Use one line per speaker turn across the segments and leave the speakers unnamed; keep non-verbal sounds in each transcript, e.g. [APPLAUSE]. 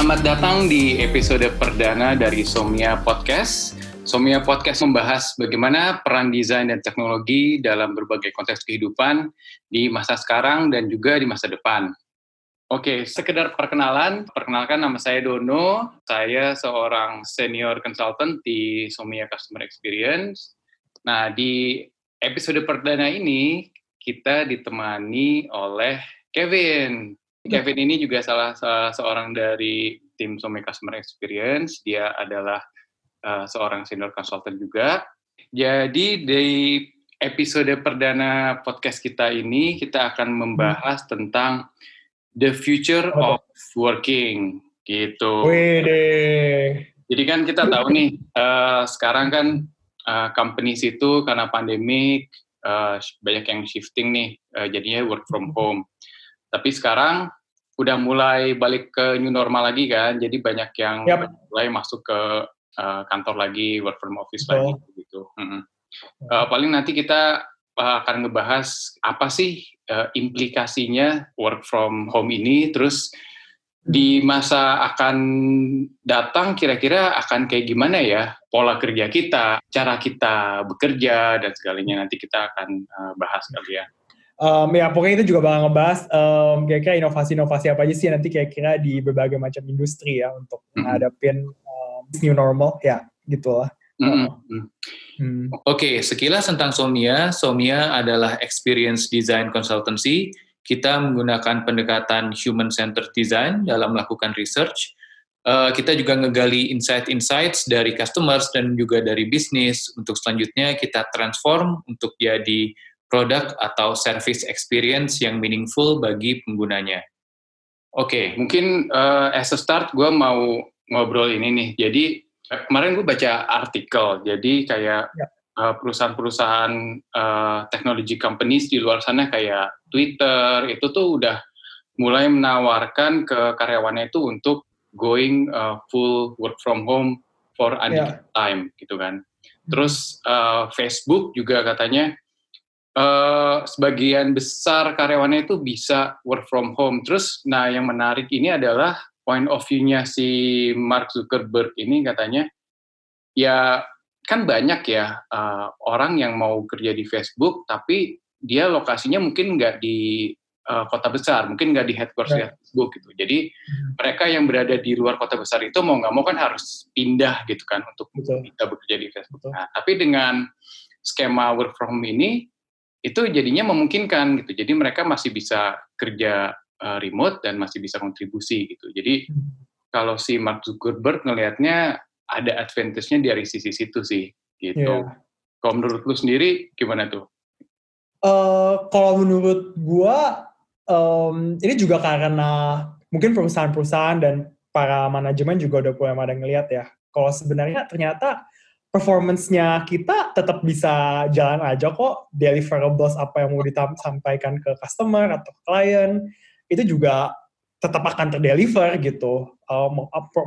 Selamat datang di episode perdana dari Somia Podcast. Somia Podcast membahas bagaimana peran desain dan teknologi dalam berbagai konteks kehidupan di masa sekarang dan juga di masa depan. Oke, sekedar perkenalan. Perkenalkan nama saya Dono. Saya seorang senior consultant di Somia Customer Experience. Nah, di episode perdana ini kita ditemani oleh Kevin. Kevin ini juga salah, salah seorang dari tim Some Customer Experience. Dia adalah uh, seorang senior consultant juga. Jadi di episode perdana podcast kita ini kita akan membahas tentang the future of working gitu.
Wede.
Jadi kan kita tahu nih uh, sekarang kan uh, companies itu karena pandemik uh, banyak yang shifting nih uh, jadinya work from home. Tapi sekarang udah mulai balik ke new normal lagi kan, jadi banyak yang yep. mulai masuk ke uh, kantor lagi, work from office oh. lagi gitu. Mm-hmm. Uh, paling nanti kita uh, akan ngebahas apa sih uh, implikasinya work from home ini, terus di masa akan datang kira-kira akan kayak gimana ya pola kerja kita, cara kita bekerja dan segalanya nanti kita akan uh, bahas kali ya.
Um, ya pokoknya itu juga bakal ngebahas um, kira-kira inovasi-inovasi apa aja sih nanti kira-kira di berbagai macam industri ya untuk menghadapin um, new normal ya gitulah. Mm-hmm.
Hmm. Oke, okay, sekilas tentang Somia. Somia adalah experience design consultancy. Kita menggunakan pendekatan human-centered design dalam melakukan research. Uh, kita juga ngegali insight-insights dari customers dan juga dari bisnis. Untuk selanjutnya kita transform untuk jadi produk atau service experience yang meaningful bagi penggunanya. Oke, okay, mungkin uh, as a start gue mau ngobrol ini nih. Jadi kemarin gue baca artikel, jadi kayak ya. uh, perusahaan-perusahaan uh, technology companies di luar sana kayak Twitter itu tuh udah mulai menawarkan ke karyawannya itu untuk going uh, full work from home for unlimited yeah. time gitu kan. Terus uh, Facebook juga katanya Uh, sebagian besar karyawannya itu bisa work from home. Terus, nah yang menarik ini adalah point of view-nya si Mark Zuckerberg ini katanya, ya kan banyak ya uh, orang yang mau kerja di Facebook, tapi dia lokasinya mungkin nggak di uh, kota besar, mungkin nggak di headquarters yeah. Facebook gitu. Jadi hmm. mereka yang berada di luar kota besar itu mau nggak mau kan harus pindah gitu kan untuk Betul. kita bekerja di Facebook. Betul. Nah, tapi dengan skema work from home ini itu jadinya memungkinkan gitu. Jadi mereka masih bisa kerja uh, remote dan masih bisa kontribusi gitu. Jadi hmm. kalau si Mark Zuckerberg ngelihatnya ada advantage-nya dari sisi situ sih gitu. Yeah. Kalau menurut lu sendiri gimana tuh?
Uh, kalau menurut gua um, ini juga karena mungkin perusahaan-perusahaan dan para manajemen juga udah mulai pada ngelihat ya. Kalau sebenarnya ternyata performance-nya kita tetap bisa jalan aja kok. Deliverables apa yang mau disampaikan ke customer atau klien itu juga tetap akan terdeliver gitu. Uh,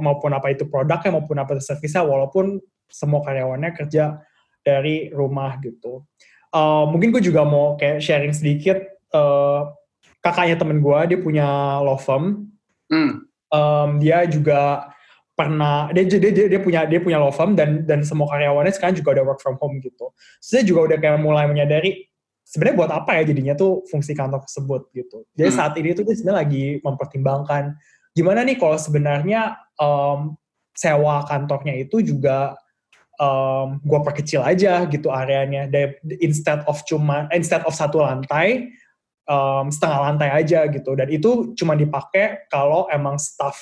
maupun apa itu produknya maupun apa itu servisnya walaupun semua karyawannya kerja dari rumah gitu. Uh, mungkin gue juga mau kayak sharing sedikit uh, kakaknya temen gue dia punya law firm. Hmm. um, dia juga pernah dia, dia dia dia punya dia punya law firm dan dan semua karyawannya sekarang juga udah work from home gitu. Saya juga udah kayak mulai menyadari sebenarnya buat apa ya jadinya tuh fungsi kantor tersebut gitu. Jadi hmm. saat ini tuh dia sebenarnya lagi mempertimbangkan gimana nih kalau sebenarnya um, sewa kantornya itu juga um, gue perkecil aja gitu areanya. Dari, instead of cuma instead of satu lantai um, setengah lantai aja gitu dan itu cuma dipakai kalau emang staff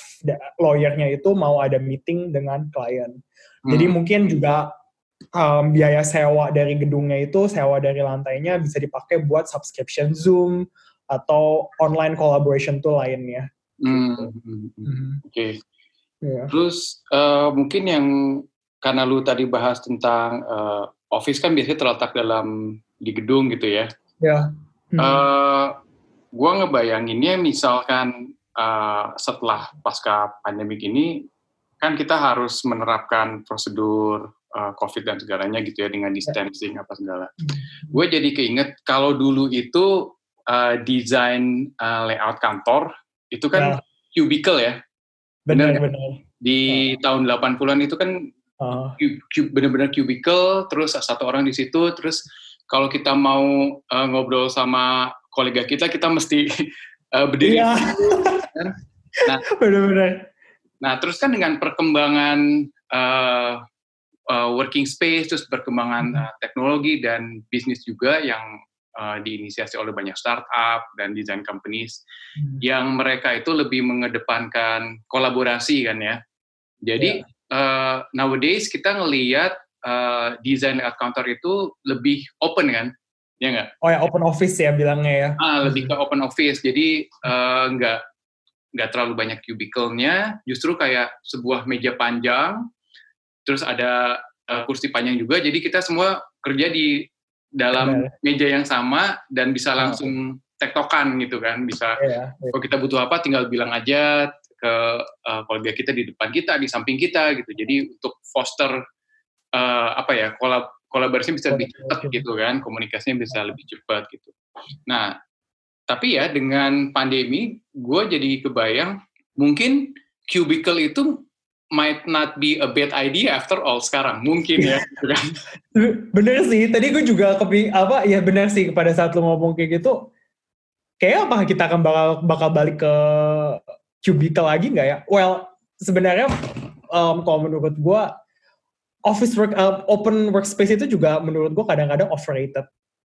lawyernya itu mau ada meeting dengan klien. Hmm. Jadi mungkin juga um, biaya sewa dari gedungnya itu sewa dari lantainya bisa dipakai buat subscription Zoom atau online collaboration tool lainnya.
Hmm. Gitu. Hmm. hmm. Oke. Okay. Yeah. Terus uh, mungkin yang karena lu tadi bahas tentang uh, office kan biasanya terletak dalam di gedung gitu ya.
Ya. Yeah Hmm. Uh,
eh, gue ngebayanginnya misalkan uh, setelah pasca pandemik ini kan kita harus menerapkan prosedur uh, COVID dan segalanya gitu ya dengan distancing apa segala. Hmm. Gue jadi keinget kalau dulu itu uh, desain uh, layout kantor itu kan yeah. cubicle ya.
Benar, benar.
Di tahun 80-an itu kan
Uh,
cu- bener-bener cubicle, terus satu orang di situ, terus kalau kita mau uh, ngobrol sama kolega kita, kita mesti uh, [LAUGHS] berdiri.
Iya.
Nah. [LAUGHS]
benar-benar.
Nah, terus kan dengan perkembangan uh, uh, working space, terus perkembangan uh, teknologi dan bisnis juga yang uh, diinisiasi oleh banyak startup dan design companies,
Hmm.
yang mereka itu lebih mengedepankan kolaborasi kan ya. Jadi uh, nowadays kita ngelihat uh, desain layout counter itu lebih open kan, ya nggak?
Oh ya, open office ya bilangnya ya.
Ah, lebih ke open office. Jadi uh, nggak nggak terlalu banyak cubicle-nya, justru kayak sebuah meja panjang, terus ada uh, kursi panjang juga. Jadi kita semua kerja di dalam meja yang sama dan bisa
Oh.
langsung tektokan gitu kan, bisa
Iya. iya.
kalau kita butuh apa tinggal bilang aja ke uh, kolega kita di depan kita, di samping kita gitu. Jadi untuk foster uh, apa ya kolab kolaborasinya bisa lebih cepat gitu kan, komunikasinya bisa lebih cepat gitu. Nah, tapi ya dengan pandemi, gue jadi kebayang mungkin cubicle itu might not be a bad idea after all sekarang mungkin ya gitu [LAUGHS] kan.
Bener sih, tadi gue juga kepi apa ya bener sih pada saat lu ngomong kayak gitu, kayak apa kita akan bakal bakal balik ke cubicle lagi nggak ya? Well, sebenarnya um, kalau menurut gue office work uh, open workspace itu juga menurut gue kadang-kadang overrated.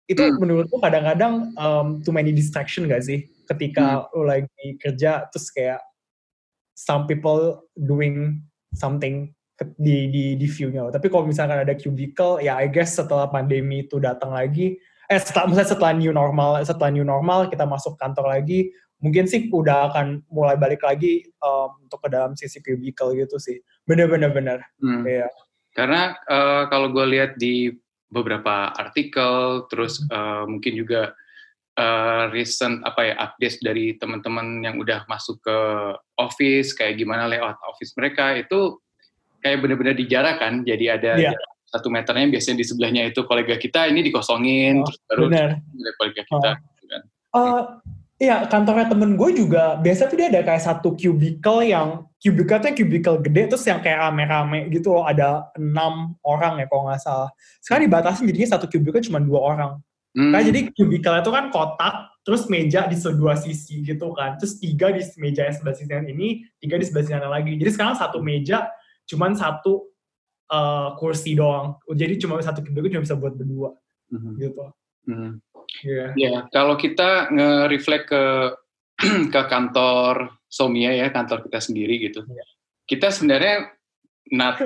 Itu
Hmm.
menurut gue kadang-kadang um, too many distraction gak sih? Ketika lu lagi kerja terus kayak some people doing something di di di view-nya. Tapi kalau misalkan ada cubicle, ya I guess setelah pandemi itu datang lagi, eh setelah misalnya setelah new normal, setelah new normal kita masuk kantor lagi, mungkin sih udah akan mulai balik lagi um, untuk ke dalam sisi cubicle gitu sih. Bener-bener bener.
Hmm.
Iya.
Karena eh, kalau gue lihat di beberapa artikel, terus eh, mungkin juga eh, recent apa ya updates dari teman-teman yang udah masuk ke office, kayak gimana layout office mereka itu kayak benar-benar dijarak kan. Jadi ada jarak satu meternya biasanya di sebelahnya itu kolega kita ini dikosongin,
Oh,
terus baru kolega kita. gitu kan.
Eh, Iya, kantornya temen gue juga, biasa tuh dia ada kayak satu cubicle yang, cubicle-nya cubicle gede, terus yang kayak rame-rame gitu loh, ada enam orang ya kalau nggak salah. Sekarang dibatasin jadinya satu cubicle cuma dua orang.
Hmm,
Kan jadi cubicle itu kan kotak, terus meja di dua sisi gitu kan. Terus tiga di meja yang sebelah sisi yang ini, tiga di sebelah sisi yang lagi. Jadi sekarang satu meja cuman satu eh, kursi doang. Jadi cuma satu cubicle cuma bisa buat berdua
mhm,
gitu.
mhm.
Iya.
Ya, kalau kita nge-reflect ke [CLEARS THROAT] ke kantor Somia ya, kantor kita sendiri gitu.
Iya.
Kita sebenarnya not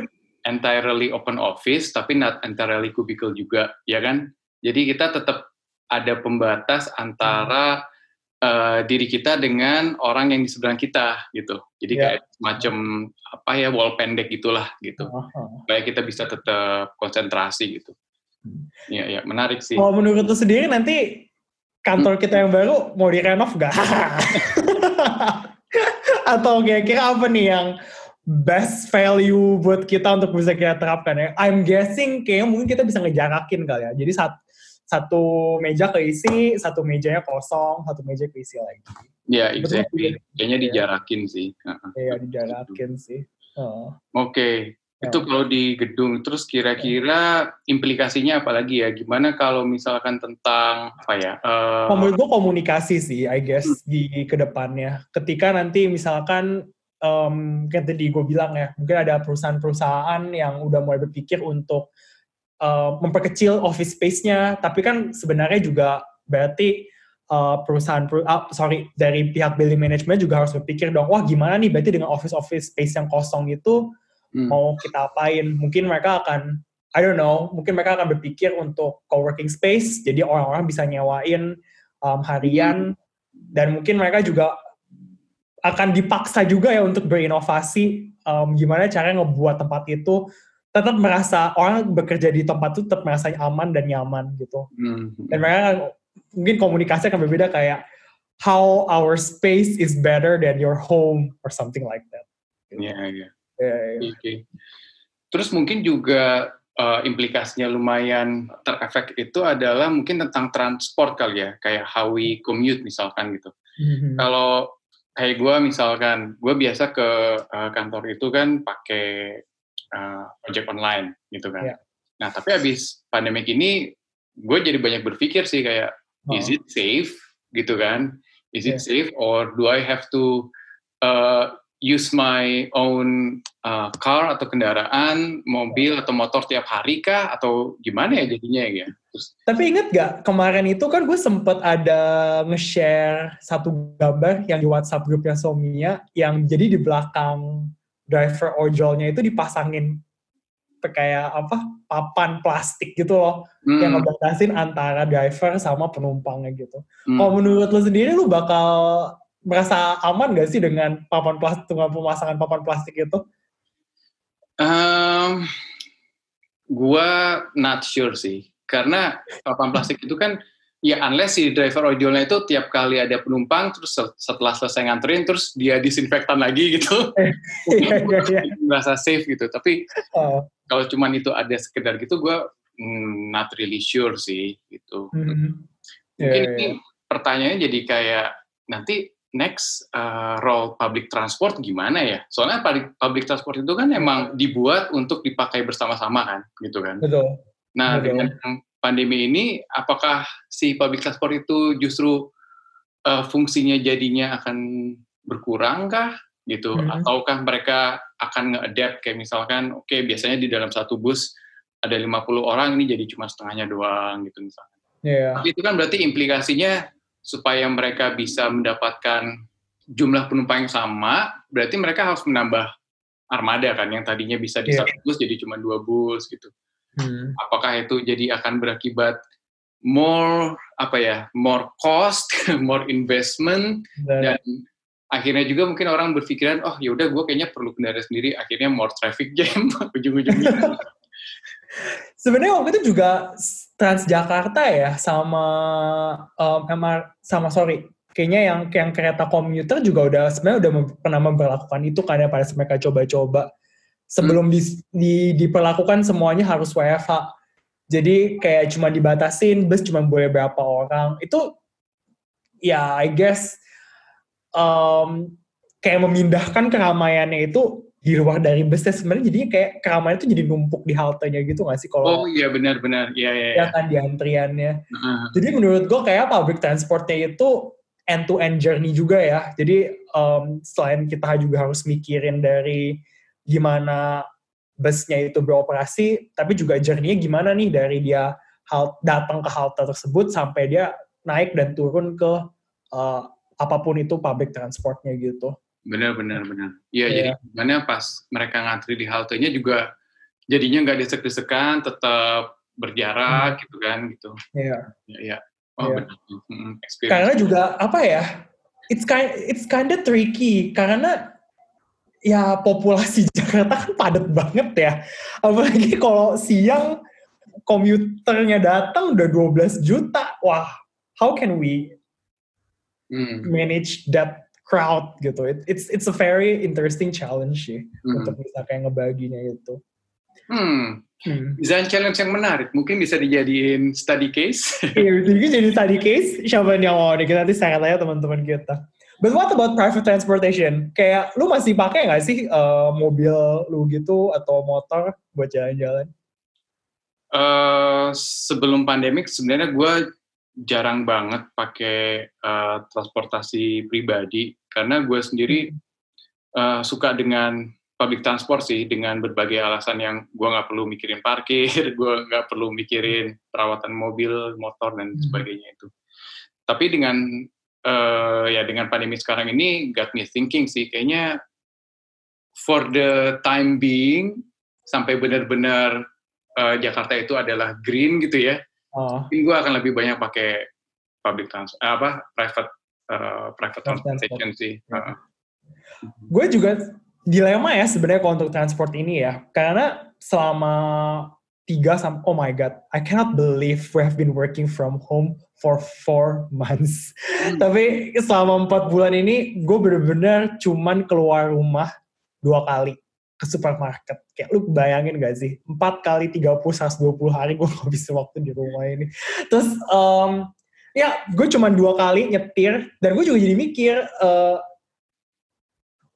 entirely open office, tapi not entirely cubicle juga, ya kan? Jadi kita tetap ada pembatas antara eh, diri kita dengan orang yang di seberang kita gitu. Jadi
Iya.
kayak semacam apa ya wall pendek gitulah gitu.
Aha.
Supaya kita bisa tetap konsentrasi gitu.
Hmm.
Iya, ya, menarik sih.
Kalau menurut lu sendiri nanti kantor kita yang baru mau direnov gak? [LAUGHS] Atau kira-kira apa nih yang best value buat kita untuk bisa kita terapkan ya? I'm guessing kayaknya mungkin kita bisa ngejarakin kali ya. Jadi sat, satu meja keisi, satu mejanya kosong, satu meja keisi lagi.
Ya,
Betul,
exactly. Kayaknya
Iya.
dijarakin sih. Uh-uh.
Iya, dijarakin sih. Oh.
Oke,
Ya.
Itu kalau di gedung. Terus kira-kira implikasinya apa lagi ya? Gimana kalau misalkan tentang apa ya?
Kalau menurut gue komunikasi sih, I guess di ke depannya. Ketika nanti misalkan um, kayak tadi gue bilang ya, mungkin ada perusahaan-perusahaan yang udah mulai berpikir untuk uh, memperkecil office space-nya, tapi kan sebenarnya juga berarti uh, perusahaan, peru- ah, sorry, dari pihak building management juga harus berpikir dong, wah gimana nih berarti dengan office-office space yang kosong itu
hmm,
mau kita apain? Mungkin mereka akan, I don't know, mungkin mereka akan berpikir untuk co-working space, jadi orang-orang bisa nyewain um, harian, dan mungkin mereka juga akan dipaksa juga ya untuk berinovasi, um, gimana caranya ngebuat tempat itu tetap merasa, orang bekerja di tempat itu tetap merasa aman dan nyaman gitu.
hmm,
Dan mereka akan- mungkin komunikasi akan berbeda kayak, how our space is better than your home, or something like that.
ya, ya.
Ya, ya.
Oke. Terus mungkin juga eh, implikasinya lumayan terefek itu adalah mungkin tentang transport kali ya, kayak how we commute misalkan gitu.
Mhm.
Kalau kayak gue misalkan, gue biasa ke uh, kantor itu kan pakai uh, ojek online gitu kan. Yeah. Nah tapi abis pandemik ini, gue jadi banyak berpikir sih kayak, oh. is it safe gitu kan? Is it yeah. safe or do I have to uh, use my own uh, car atau kendaraan, mobil atau motor tiap hari kah? Atau gimana ya jadinya ya? Terus,
Tapi inget gak, kemarin itu kan gue sempet ada nge-share satu gambar yang di WhatsApp grupnya Somia, yang jadi di belakang driver ojolnya itu dipasangin kayak apa papan plastik gitu loh hmm. yang ngebatasin antara driver sama penumpangnya gitu. Hmm. Kalau menurut lo sendiri lo bakal merasa aman gak sih dengan papan plastik dengan pemasangan papan plastik itu?
Um, gua not sure sih, karena papan plastik itu kan ya unless si driver ojolnya itu tiap kali ada penumpang terus setelah selesai nganterin terus dia disinfektan lagi gitu [LAUGHS] iya, iya, iya. merasa safe gitu tapi oh. kalau cuman itu ada sekedar gitu gue mm, not really sure sih gitu mm -hmm. mungkin yeah, ini pertanyaannya jadi kayak nanti next uh, role public transport gimana ya? Soalnya public, public transport itu kan emang dibuat untuk dipakai bersama-sama kan, gitu kan?
Betul.
Nah Betul. dengan pandemi ini, apakah si public transport itu justru uh, fungsinya jadinya akan berkurang kah? gitu hmm. ataukah mereka akan nge-adapt kayak misalkan oke okay, biasanya di dalam satu bus ada 50 orang ini jadi cuma setengahnya doang gitu misalnya.
Yeah.
Tapi itu kan berarti implikasinya supaya mereka bisa mendapatkan jumlah penumpang yang sama, berarti mereka harus menambah armada kan yang tadinya bisa di yeah. satu bus jadi cuma dua bus gitu. Hmm. Apakah itu jadi akan berakibat more apa ya, more cost, [LAUGHS] more investment dan, dan akhirnya juga mungkin orang berpikiran oh ya udah gue kayaknya perlu kendaraan sendiri akhirnya more traffic jam [LAUGHS] ujung-ujungnya [LAUGHS]
Sebenarnya waktu itu juga Transjakarta ya sama um, MR sama sorry kayaknya yang yang kereta komuter juga udah sebenarnya udah pernah memperlakukan itu karena pada mereka coba-coba sebelum hmm. di, di, diperlakukan semuanya harus WFH. Jadi kayak cuma dibatasin bus cuma boleh berapa orang. Itu ya I guess um, kayak memindahkan keramaiannya itu di luar dari busnya sebenarnya jadinya kayak keramaian itu jadi numpuk di haltenya gitu gak sih
kalau oh iya benar-benar iya iya
ya kan di antriannya. Uh. jadi menurut gue kayak public transportnya itu end to end journey juga ya. Jadi um, selain kita juga harus mikirin dari gimana busnya itu beroperasi tapi juga journey-nya gimana nih dari dia halt, datang ke halte tersebut sampai dia naik dan turun ke uh, apa pun itu public transportnya gitu
Benar, benar, benar. Iya, yeah. jadi gimana pas mereka ngantri di haltenya juga jadinya nggak desek-desekan, tetap berjarak hmm. gitu kan, gitu.
Iya.
Iya, iya. Oh, yeah. benar.
Hmm, karena juga apa ya? It's kind it's kind of tricky karena ya populasi [LAUGHS] Jakarta kan padat banget ya. Apalagi kalau siang komuternya datang udah 12 juta. Wah, how can we hmm. manage that crowd gitu. It, it's it's a very interesting challenge sih hmm. untuk bisa kayak ngebaginya itu.
Hmm. Hmm. Design challenge yang menarik, mungkin bisa dijadiin study case. [LAUGHS]
Iya, jadi jadi study case. Siapa yang mau nih kita nanti saya tanya teman-teman kita. But what about private transportation? Kayak lu masih pakai nggak sih uh, mobil lu gitu atau motor buat jalan-jalan?
Uh, sebelum pandemik sebenarnya gue jarang banget pakai uh, transportasi pribadi karena gue sendiri uh, suka dengan public transport sih dengan berbagai alasan yang gue nggak perlu mikirin parkir, [LAUGHS] gue nggak perlu mikirin perawatan mobil, motor dan hmm. sebagainya itu. Tapi dengan uh, ya dengan pandemi sekarang ini got me thinking sih kayaknya for the time being sampai benar-benar uh, Jakarta itu adalah green gitu ya Oh. Mungkin gue akan lebih banyak pakai public transport, apa private uh, private transportation sih. Uh.
Gue juga dilema ya sebenarnya kalau untuk transport ini ya, karena selama tiga sampai oh my god, I cannot believe we have been working from home for four months. Hmm. Tapi selama empat bulan ini gue bener-bener cuman keluar rumah dua kali ke supermarket. Kayak lu bayangin gak sih? 4 kali 30, 120 hari gue [LAUGHS] gak bisa waktu di rumah ini. Terus, um, ya gue cuma dua kali nyetir, dan gue juga jadi mikir, uh,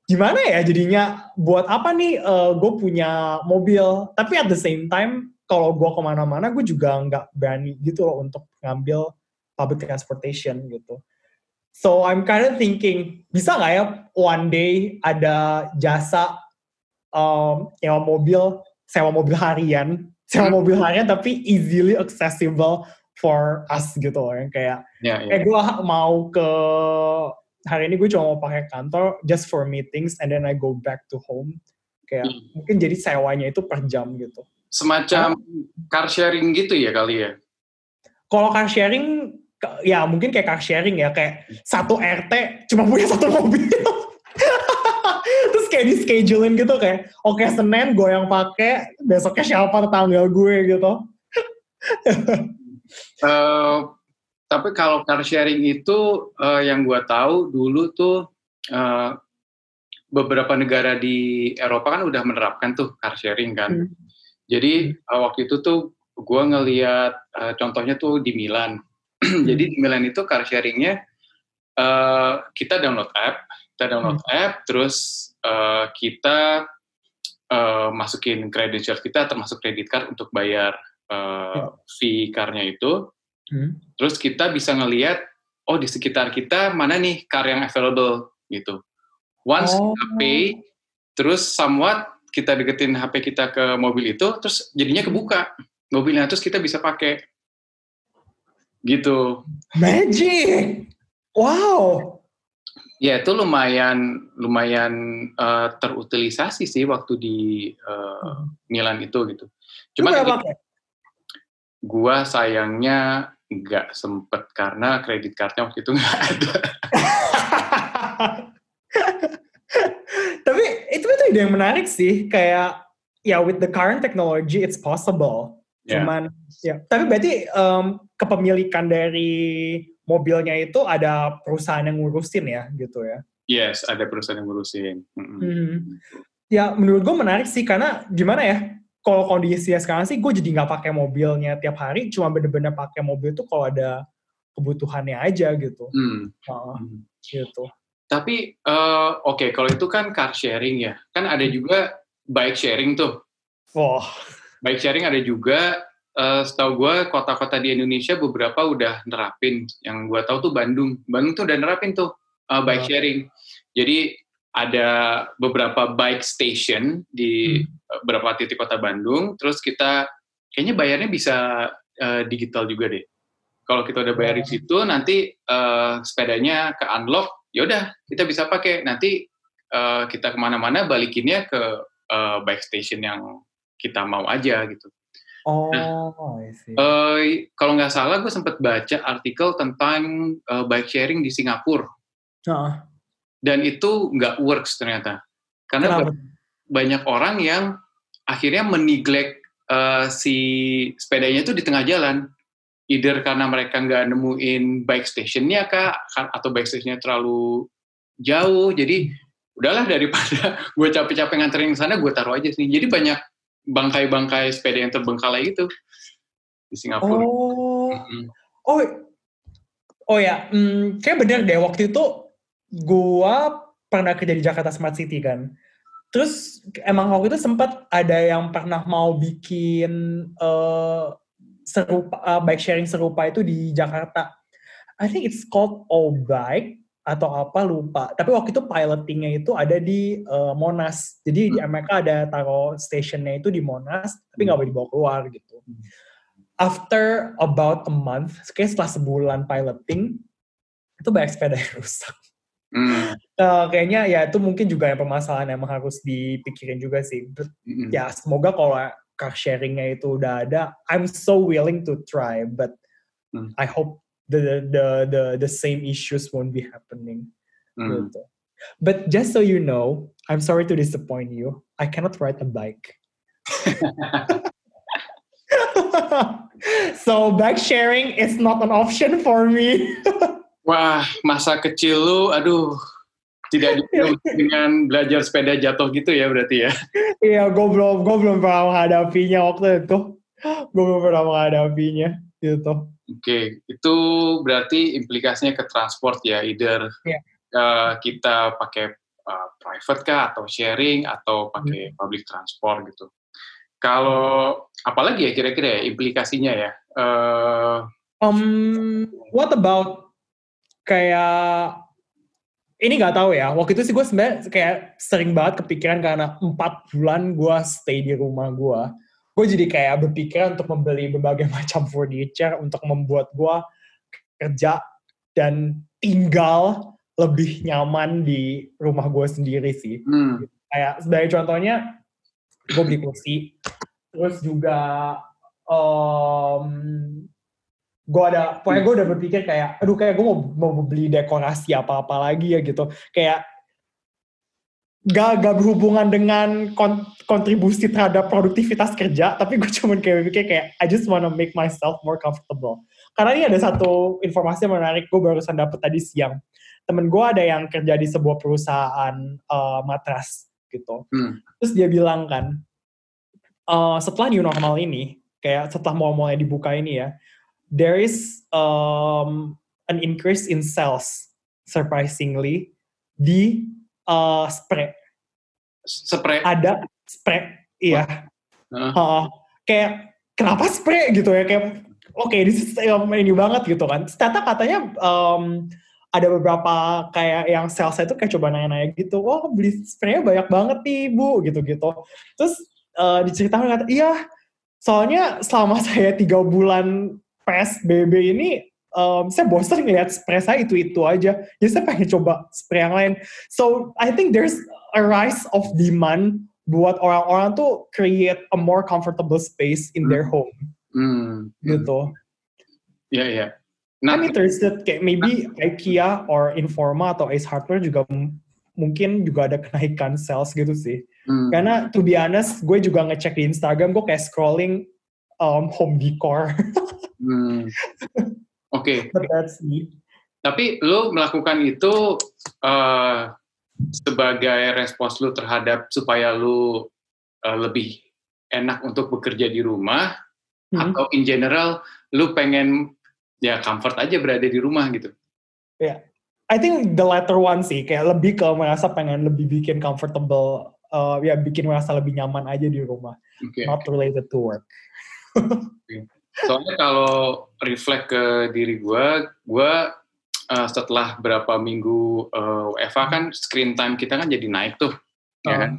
gimana ya jadinya buat apa nih uh, gue punya mobil? Tapi at the same time kalau gue ke mana-mana gue juga nggak berani gitu loh untuk ngambil public transportation gitu. So I'm kind of thinking bisa nggak ya one day ada jasa um, sewa mobil sewa mobil harian? Sewa mobil harian tapi easily accessible for us gitu loh yang kayak yeah, yeah. eh gue mau ke hari ini gue cuma mau pakai kantor just for meetings and then I go back to home. Kayak hmm. mungkin jadi sewanya itu per jam gitu.
Semacam car sharing gitu ya kali ya?
Kalau car sharing ya mungkin kayak car sharing ya kayak satu RT cuma punya satu mobil. [LAUGHS] Terus kayak di schedulein gitu kayak oke okay, Senin gue yang pakai besoknya siapa tetangga gue gitu [LAUGHS]
uh, tapi kalau car sharing itu uh, yang gue tahu dulu tuh uh, beberapa negara di Eropa kan udah menerapkan tuh car sharing kan. Hmm. Jadi uh, waktu itu tuh gue ngeliat uh, contohnya tuh di Milan. [CLEARS THROAT] Jadi di Milan itu car sharingnya uh, kita download app, kita download hmm. app, terus uh, kita uh, masukin credentials kita termasuk credit card untuk bayar uh, fee carnya itu. Hmm. Terus kita bisa ngelihat oh di sekitar kita mana nih car yang available gitu. Once oh. kita pay, terus somewhat kita deketin HP kita ke mobil itu, terus jadinya kebuka mobilnya, terus kita bisa pakai gitu.
Magic, wow.
Ya itu lumayan lumayan uh, terutilisasi sih waktu di uh, Milan itu gitu. Cuma gua sayangnya nggak sempet karena kredit cardnya waktu itu nggak ada.
Tapi itu itu ide yang menarik sih, kayak ya with the current technology it's possible. Yeah. Cuman ya, tapi berarti um, kepemilikan dari mobilnya itu ada perusahaan yang ngurusin ya, gitu ya?
Yes, ada perusahaan yang ngurusin. Mm -hmm.
hmm. Ya menurut gue menarik sih karena gimana ya? Kalau kondisi sekarang sih gue jadi nggak pakai mobilnya tiap hari cuma bener-bener pakai mobil itu kalau ada kebutuhannya aja gitu. Hmm. Uh, gitu.
Tapi uh, oke okay, kalau itu kan car sharing ya. Kan ada juga bike sharing tuh.
Oh
bike sharing ada juga uh, setahu gue kota-kota di Indonesia beberapa udah nerapin. Yang gue tahu tuh Bandung. Bandung tuh udah nerapin tuh uh, bike oh. sharing. Jadi ada beberapa bike station di hmm. beberapa titik kota Bandung. Terus kita kayaknya bayarnya bisa uh, digital juga deh. Kalau kita udah bayar di situ, nanti uh, sepedanya ke unlock, ya udah kita bisa pakai. Nanti uh, kita ke mana-mana balikinnya ke uh, bike station yang kita mau aja gitu.
Oh, nah,
uh, kalau nggak salah gue sempat baca artikel tentang uh, bike sharing di Singapura. Uh dan itu nggak works ternyata. Karena Kenapa? banyak orang yang akhirnya meneglect uh, si sepedanya itu di tengah jalan. Either karena mereka nggak nemuin bike stationnya kak atau bike stationnya terlalu jauh. Jadi udahlah daripada [LAUGHS] gue capek-capek nganterin ke sana gue taruh aja sih jadi banyak bangkai-bangkai sepeda yang terbengkalai itu di Singapura.
Oh. Mm -hmm. oh oh ya hmm, kayak bener deh waktu itu gua pernah kerja di Jakarta Smart City kan. Terus emang waktu itu sempat ada yang pernah mau bikin uh, serupa uh, bike sharing serupa itu di Jakarta. I think it's called All Bike atau apa lupa. Tapi waktu itu pilotingnya itu ada di uh, Monas. Jadi di Amerika ada taruh stationnya itu di Monas, tapi nggak boleh dibawa keluar gitu. After about a month, kayak setelah sebulan piloting, itu banyak sepeda yang rusak. Hmm. Uh, kayaknya ya itu mungkin juga yang permasalahan yang harus dipikirin juga sih. But, hmm. Ya semoga kalau car sharingnya itu udah ada, I'm so willing to try, but hmm. I hope the the the the same issues won't be happening. Hmm. Gitu. But just so you know, I'm sorry to disappoint you. I cannot ride a bike. [LAUGHS] so bike sharing is not an option for me. [LAUGHS]
Wah, masa kecil lu, aduh, tidak [LAUGHS] dengan belajar sepeda jatuh gitu ya berarti ya?
Iya, gue belum, gue belum pernah menghadapinya waktu itu. Gue belum pernah menghadapinya gitu.
Oke, okay. itu berarti implikasinya ke transport ya, either yeah. uh, kita pakai uh, private kah atau sharing atau pakai hmm. public transport gitu. Kalau apalagi ya kira-kira ya implikasinya ya? Uh,
um, what about kayak ini nggak tahu ya. Waktu itu sih gue sebenarnya kayak sering banget kepikiran karena empat bulan gue stay di rumah gue. Gue jadi kayak berpikiran untuk membeli berbagai [LAUGHS] macam furniture untuk membuat gue kerja dan tinggal lebih nyaman di rumah gue sendiri sih. Hmm. Kayak sebagai contohnya, gue beli kursi, terus juga um, gue ada pokoknya gue udah berpikir kayak aduh kayak gue mau mau beli dekorasi apa apa lagi ya gitu. Kayak gak, gak berhubungan dengan kon, kontribusi terhadap produktivitas kerja tapi gue [LAUGHS] cuma kayak berpikir kayak I just wanna make myself more comfortable. Karena ini ada satu informasi yang menarik gue barusan dapet tadi siang. Temen gue ada yang kerja di sebuah perusahaan uh, matras gitu. Hmm. terus dia bilang kan uh, setelah new normal ini kayak setelah mau mulai dibuka ini ya there is um, an increase in sales surprisingly di uh, spray.
Spray.
Ada spray, iya. Uh. Uh, kayak kenapa spray gitu ya kayak oke okay, this is um, ini banget gitu kan. Ternyata katanya um, ada beberapa kayak yang sales itu kayak coba nanya-nanya gitu, oh beli spraynya banyak banget nih bu, gitu-gitu. Terus uh, diceritakan kata, iya, soalnya selama [LAUGHS] saya tiga bulan PSBB ini um, saya bosan ngeliat spray saya itu-itu aja. Jadi saya pengen coba spray yang lain. So I think there's a rise of demand buat orang-orang tuh create a more comfortable space in their hmm. home. Hmm. Gitu.
Iya, yeah, iya. Yeah.
Nah, I'm interested kayak maybe IKEA or Informa atau Ace Hardware juga mungkin juga ada kenaikan sales gitu sih. Hmm. Karena to be honest, gue juga ngecek di Instagram, gue kayak scrolling um, home decor. [LAUGHS]
hmm. Oke. [LAUGHS] Okay. Tapi lu melakukan itu uh, sebagai respons lu terhadap supaya lu uh, lebih enak untuk bekerja di rumah hmm. atau in general lu pengen ya comfort aja berada di rumah gitu.
Ya. Yeah. I think the latter one sih kayak lebih ke merasa pengen lebih bikin comfortable uh, ya bikin merasa lebih nyaman aja di rumah. Okay. Not related to work.
Soalnya kalau reflect ke diri gue, gue uh, setelah berapa minggu uh, eh, WFA kan screen time kita kan jadi naik tuh, uh. ya kan?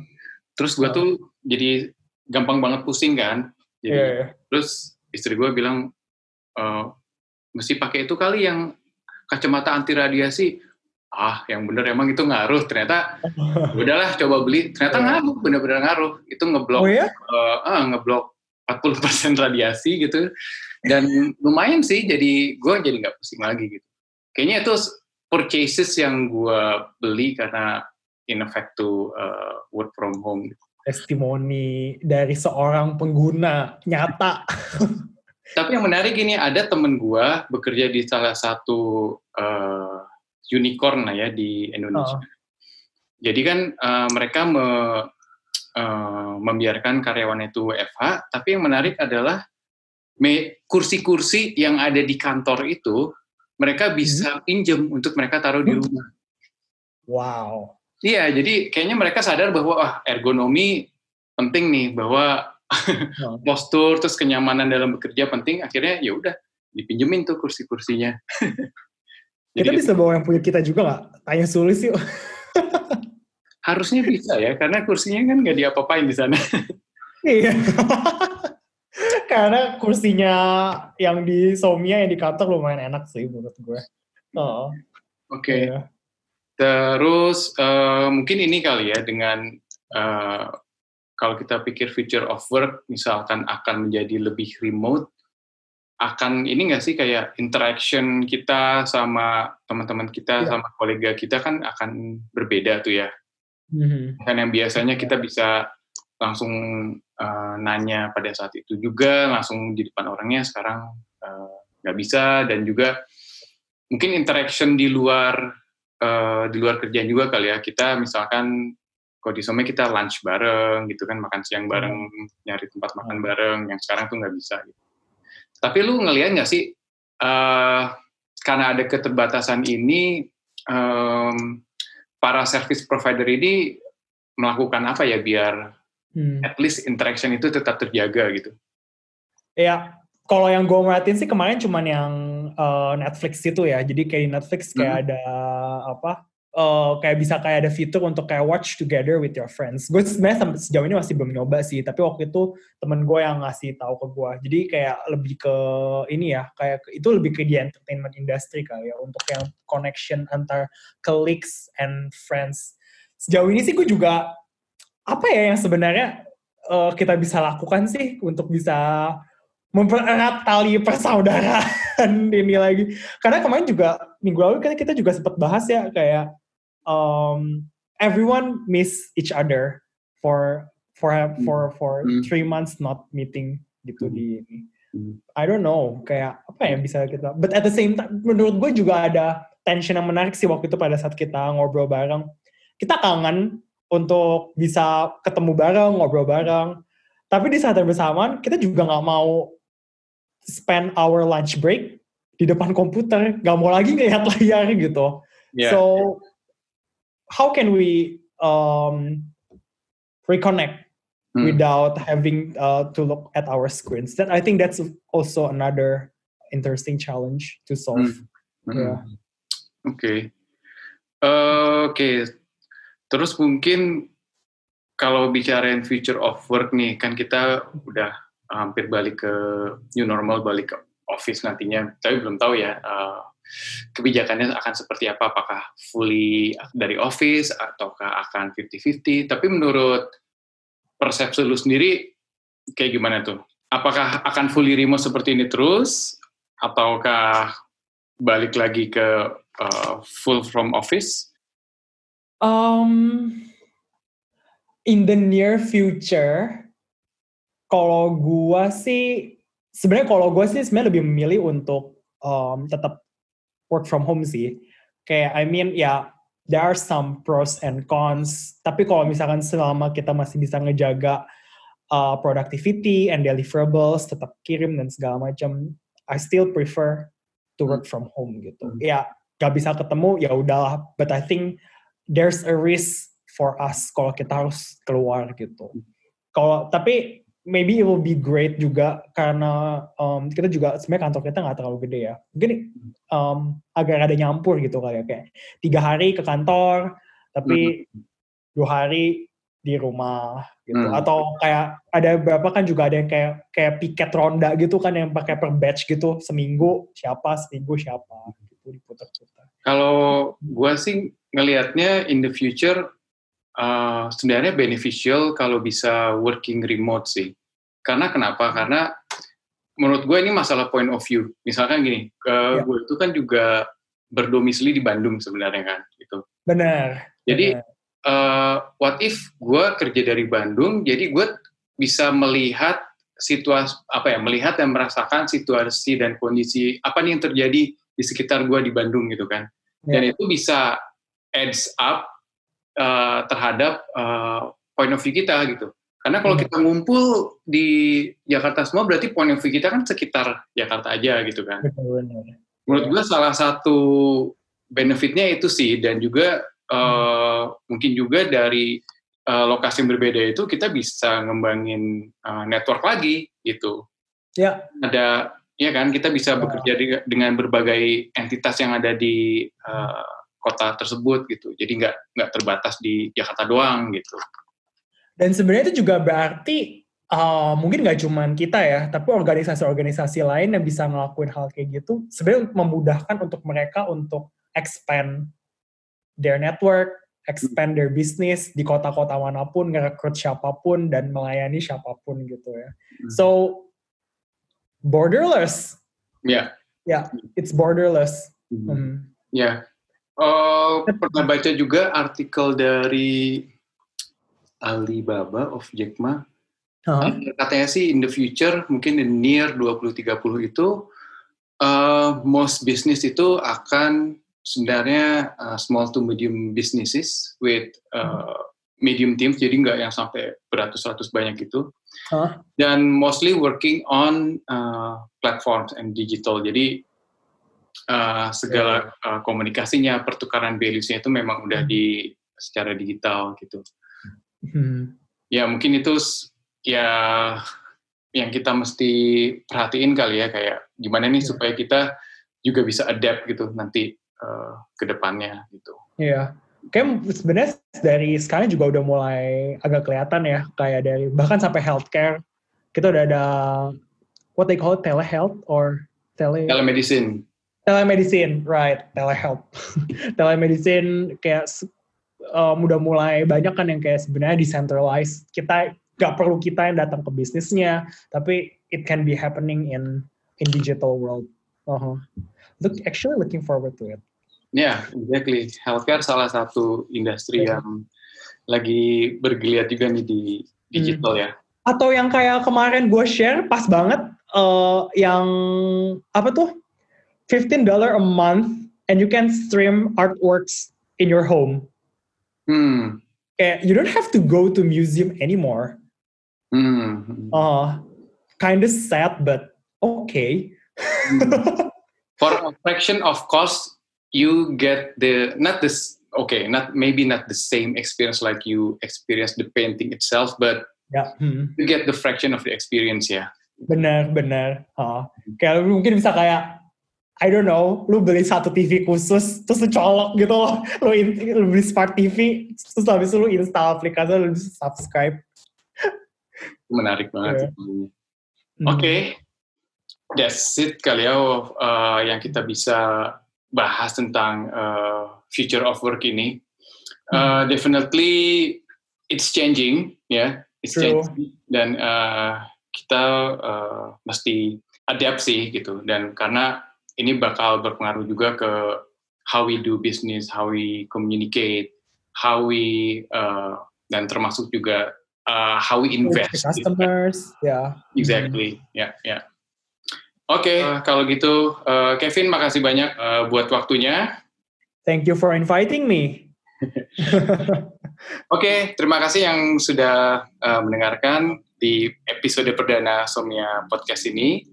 Terus gue uh. tuh jadi gampang banget pusing kan. Jadi, yeah, yeah. Terus istri gue bilang, uh, mesti pakai itu kali yang kacamata anti radiasi. Ah, yang bener emang itu ngaruh. Ternyata [LAUGHS] udahlah coba beli. Ternyata yeah. ngaruh, bener-bener ngaruh. Itu ngeblok, oh, yeah? uh, uh, ngeblok 40% [LAUGHS] radiasi gitu dan lumayan sih jadi gue jadi nggak pusing lagi gitu kayaknya itu purchases yang gue beli karena in effect to uh, work from home gitu.
testimoni dari seorang pengguna nyata [LAUGHS]
tapi yang menarik ini ada temen gue bekerja di salah satu uh, unicorn lah ya di Indonesia oh. jadi kan uh, mereka me, uh, membiarkan karyawan itu WFH, tapi yang menarik adalah kursi-kursi yang ada di kantor itu mereka bisa hmm. pinjam untuk mereka taruh di hmm. rumah.
Wow.
Iya, jadi kayaknya mereka sadar bahwa ah, ergonomi penting nih, bahwa oh. [LAUGHS] postur terus kenyamanan dalam bekerja penting. Akhirnya ya udah dipinjemin tuh kursi-kursinya. [LAUGHS]
kita bisa bawa yang punya kita juga nggak? Tanya sulis yuk. [LAUGHS]
Harusnya bisa ya, karena kursinya kan nggak diapa-apain di sana. [LAUGHS]
iya. [LAUGHS] karena kursinya yang di Somia yang di kantor lumayan enak sih menurut gue.
Oh. Oke. Okay. Iya. Terus uh, mungkin ini kali ya dengan uh, kalau kita pikir future of work misalkan akan menjadi lebih remote, akan ini nggak sih kayak interaction kita sama teman-teman kita yeah. sama kolega kita kan akan berbeda tuh ya. Mm-hmm. Dan yang biasanya kita bisa langsung uh, nanya pada saat itu juga, langsung di depan orangnya sekarang eh, nggak uh, bisa dan juga mungkin interaction di luar uh, di luar kerjaan juga kali ya. Kita misalkan kalau di Some kita lunch bareng gitu kan, makan siang bareng, mm-hmm. nyari tempat makan bareng, yang sekarang tuh nggak bisa. Gitu. Tapi lu ngelihat nggak sih uh, karena ada keterbatasan ini um, para service provider ini melakukan apa ya biar
Hmm.
at least interaction itu tetap terjaga gitu.
Ya, kalau yang gue merhatiin sih kemarin cuman yang uh, Netflix itu ya. Jadi kayak Netflix kayak
Hmm.
ada apa? Uh, kayak bisa kayak ada fitur untuk kayak watch together with your friends. Gue sebenarnya sejauh ini masih belum nyoba sih. Tapi waktu itu temen gue yang ngasih tahu ke gue. Jadi kayak lebih ke ini ya, kayak itu lebih ke di entertainment industry kali ya untuk yang connection antar colleagues and friends. Sejauh ini sih gue juga apa ya yang sebenarnya uh, kita bisa lakukan sih untuk bisa mempererat tali persaudaraan [LAUGHS] ini lagi. Karena kemarin juga minggu lalu kita juga sempat bahas ya kayak um, everyone miss each other for for for for
Hmm.
three months not meeting gitu
Hmm.
di ini.
Hmm.
I don't know kayak apa yang bisa kita. But at the same time, menurut gue juga ada tension yang menarik sih waktu itu pada saat kita ngobrol bareng. Kita kangen untuk bisa ketemu bareng, ngobrol bareng. Tapi di saat yang bersamaan kita juga nggak mau spend our lunch break di depan komputer, nggak mau lagi ngeliat [LAUGHS] layar gitu.
Ya.
So how can we um, reconnect
Hmm.
without having uh, to look at our screens? That I think that's also another interesting challenge to solve.
Hmm.
Ya.
Oke. Eh, Oke. Terus mungkin kalau bicarain future of work nih, kan kita udah hampir balik ke new normal, balik ke office nantinya. Tapi belum tahu ya eh, kebijakannya akan seperti apa. Apakah fully dari office ataukah akan 50-50. Tapi menurut persepsi lu sendiri kayak gimana tuh? Apakah akan fully remote seperti ini terus? Ataukah balik lagi ke uh, full from office?
Um, in the near future, kalau gua sih sebenarnya kalau gua sih sebenarnya lebih memilih untuk um, tetap work from home sih. Kayak I mean ya there are some pros and cons. Tapi kalau misalkan selama kita masih bisa ngejaga uh, productivity and deliverables, tetap kirim dan segala macam, I still prefer to work from home gitu.
Hmm.
Ya gak bisa ketemu ya udahlah. But I think there's a risk for us kalau kita harus keluar gitu. Kalau tapi maybe it will be great juga karena um, kita juga sebenarnya kantor kita nggak terlalu gede ya. Mungkin um, agak ada nyampur gitu kali ya kayak tiga hari ke kantor tapi dua hari di rumah gitu.
Hmm.
Atau kayak ada beberapa kan juga ada yang kayak kayak piket ronda gitu kan yang pakai per batch gitu seminggu siapa seminggu siapa gitu diputar-putar.
Kalau gua sih ngelihatnya in the future uh, sebenarnya beneficial kalau bisa working remote sih. Karena kenapa? Karena menurut gue ini masalah point of view. Misalkan gini, ke
Ya.
gue itu kan juga berdomisili di Bandung sebenarnya kan, gitu.
Benar.
Jadi
benar.
uh, what if gue kerja dari Bandung, jadi gue bisa melihat situasi apa ya, melihat dan merasakan situasi dan kondisi apa nih yang terjadi di sekitar gue di Bandung gitu kan. Dan itu bisa adds up uh, terhadap uh, point of view kita gitu. Karena kalau
Hmm.
kita ngumpul di Jakarta semua berarti point of view kita kan sekitar Jakarta aja gitu kan. Menurut gue salah satu benefitnya itu sih dan juga uh, mungkin juga dari uh, lokasi yang berbeda itu kita bisa ngembangin uh, network lagi gitu.
Ya.
Ada ya kan kita bisa bekerja di- dengan berbagai entitas yang ada di uh, kota tersebut gitu. Jadi nggak nggak terbatas di Jakarta doang gitu.
Dan sebenarnya itu juga berarti uh, mungkin nggak cuman kita ya, tapi organisasi-organisasi lain yang bisa ngelakuin hal kayak gitu, sebenarnya memudahkan untuk mereka untuk expand their network, expand their business di kota-kota mana pun, ngerekrut siapa pun dan melayani siapa pun gitu ya.
Hmm.
So borderless,
Ya.
it's borderless.
Hmm.
Hmm.
Ya. Oh, pernah baca juga artikel dari Alibaba of Jack Ma.
Hah?
Katanya sih in the future, mungkin in near 2030 itu, uh, most business itu akan sebenarnya uh, small to medium businesses with uh, medium teams, jadi nggak yang sampai beratus-ratus banyak itu.
Hah?
Dan mostly working on uh, platforms and digital. Jadi uh, segala uh, komunikasinya, pertukaran values-nya itu memang udah di secara digital gitu. Hmm. Ya mungkin itu ya yang kita mesti perhatiin kali ya kayak gimana nih yeah. supaya kita juga bisa adapt gitu nanti uh, ke depannya gitu.
Iya. Yeah. Kayak sebenarnya dari sekarang juga udah mulai agak kelihatan ya kayak dari bahkan sampai healthcare kita udah ada what they call telehealth or tele
telemedicine.
Telemedicine, right? Telehealth. [LAUGHS] telemedicine kayak um, udah mulai banyak kan yang kayak sebenarnya decentralized. Kita nggak perlu kita yang datang ke bisnisnya, tapi it can be happening in in digital world. Uh -huh. Look, actually looking forward to it.
Ya, yeah, exactly. Healthcare salah satu industri yeah. yang lagi bergeliat juga nih di digital hmm. ya.
Atau yang kayak kemarin gue share pas banget uh, yang apa tuh? $15 a month and you can stream artworks in your home. Kayak you don't have to go to museum anymore.
Hmm.
Uh, kind of sad but okay. Hmm. [LAUGHS]
For a fraction of cost, you get the not this okay, not maybe not the same experience like you experience the painting itself, but
yeah. hmm.
you get the fraction of the experience yeah.
Benar, benar. Uh, kayak mungkin bisa kayak I don't know, lu beli satu TV khusus, terus lu colok gitu loh. Lu, lu beli smart TV, terus habis itu lu install aplikasi, lu subscribe.
Menarik banget. Yeah. Oke, okay. that's it kali ya uh, yang kita bisa bahas tentang uh, future of work ini. Uh, hmm. Definitely it's changing, ya, yeah. it's True. changing dan uh, kita uh, mesti adapt sih gitu. Dan karena ini bakal berpengaruh juga ke how we do business, how we communicate, how we uh, dan termasuk juga uh, how we invest.
Customers, ya. Yeah.
Exactly, ya, yeah, ya. Yeah. Oke, okay, uh, kalau gitu uh, Kevin makasih banyak uh, buat waktunya.
Thank you for inviting me. [LAUGHS]
Oke, okay, terima kasih yang sudah uh, mendengarkan di episode perdana Somnia Podcast ini.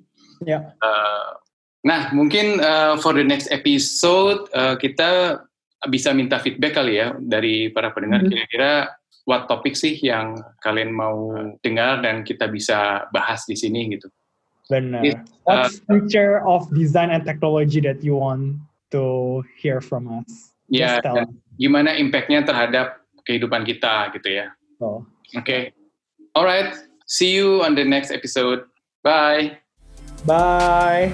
Ya. Yeah.
Uh, Nah, mungkin uh, for the next episode uh, kita bisa minta feedback kali ya dari para pendengar. Mm-hmm. Kira-kira what topik sih yang kalian mau dengar dan kita bisa bahas di sini gitu.
Benar. It, uh, What's future of design and technology that you want to hear from us?
Ya, yeah, gimana impactnya terhadap kehidupan kita gitu ya.
Oh.
Oke. Okay. Alright. See you on the next episode. Bye.
Bye.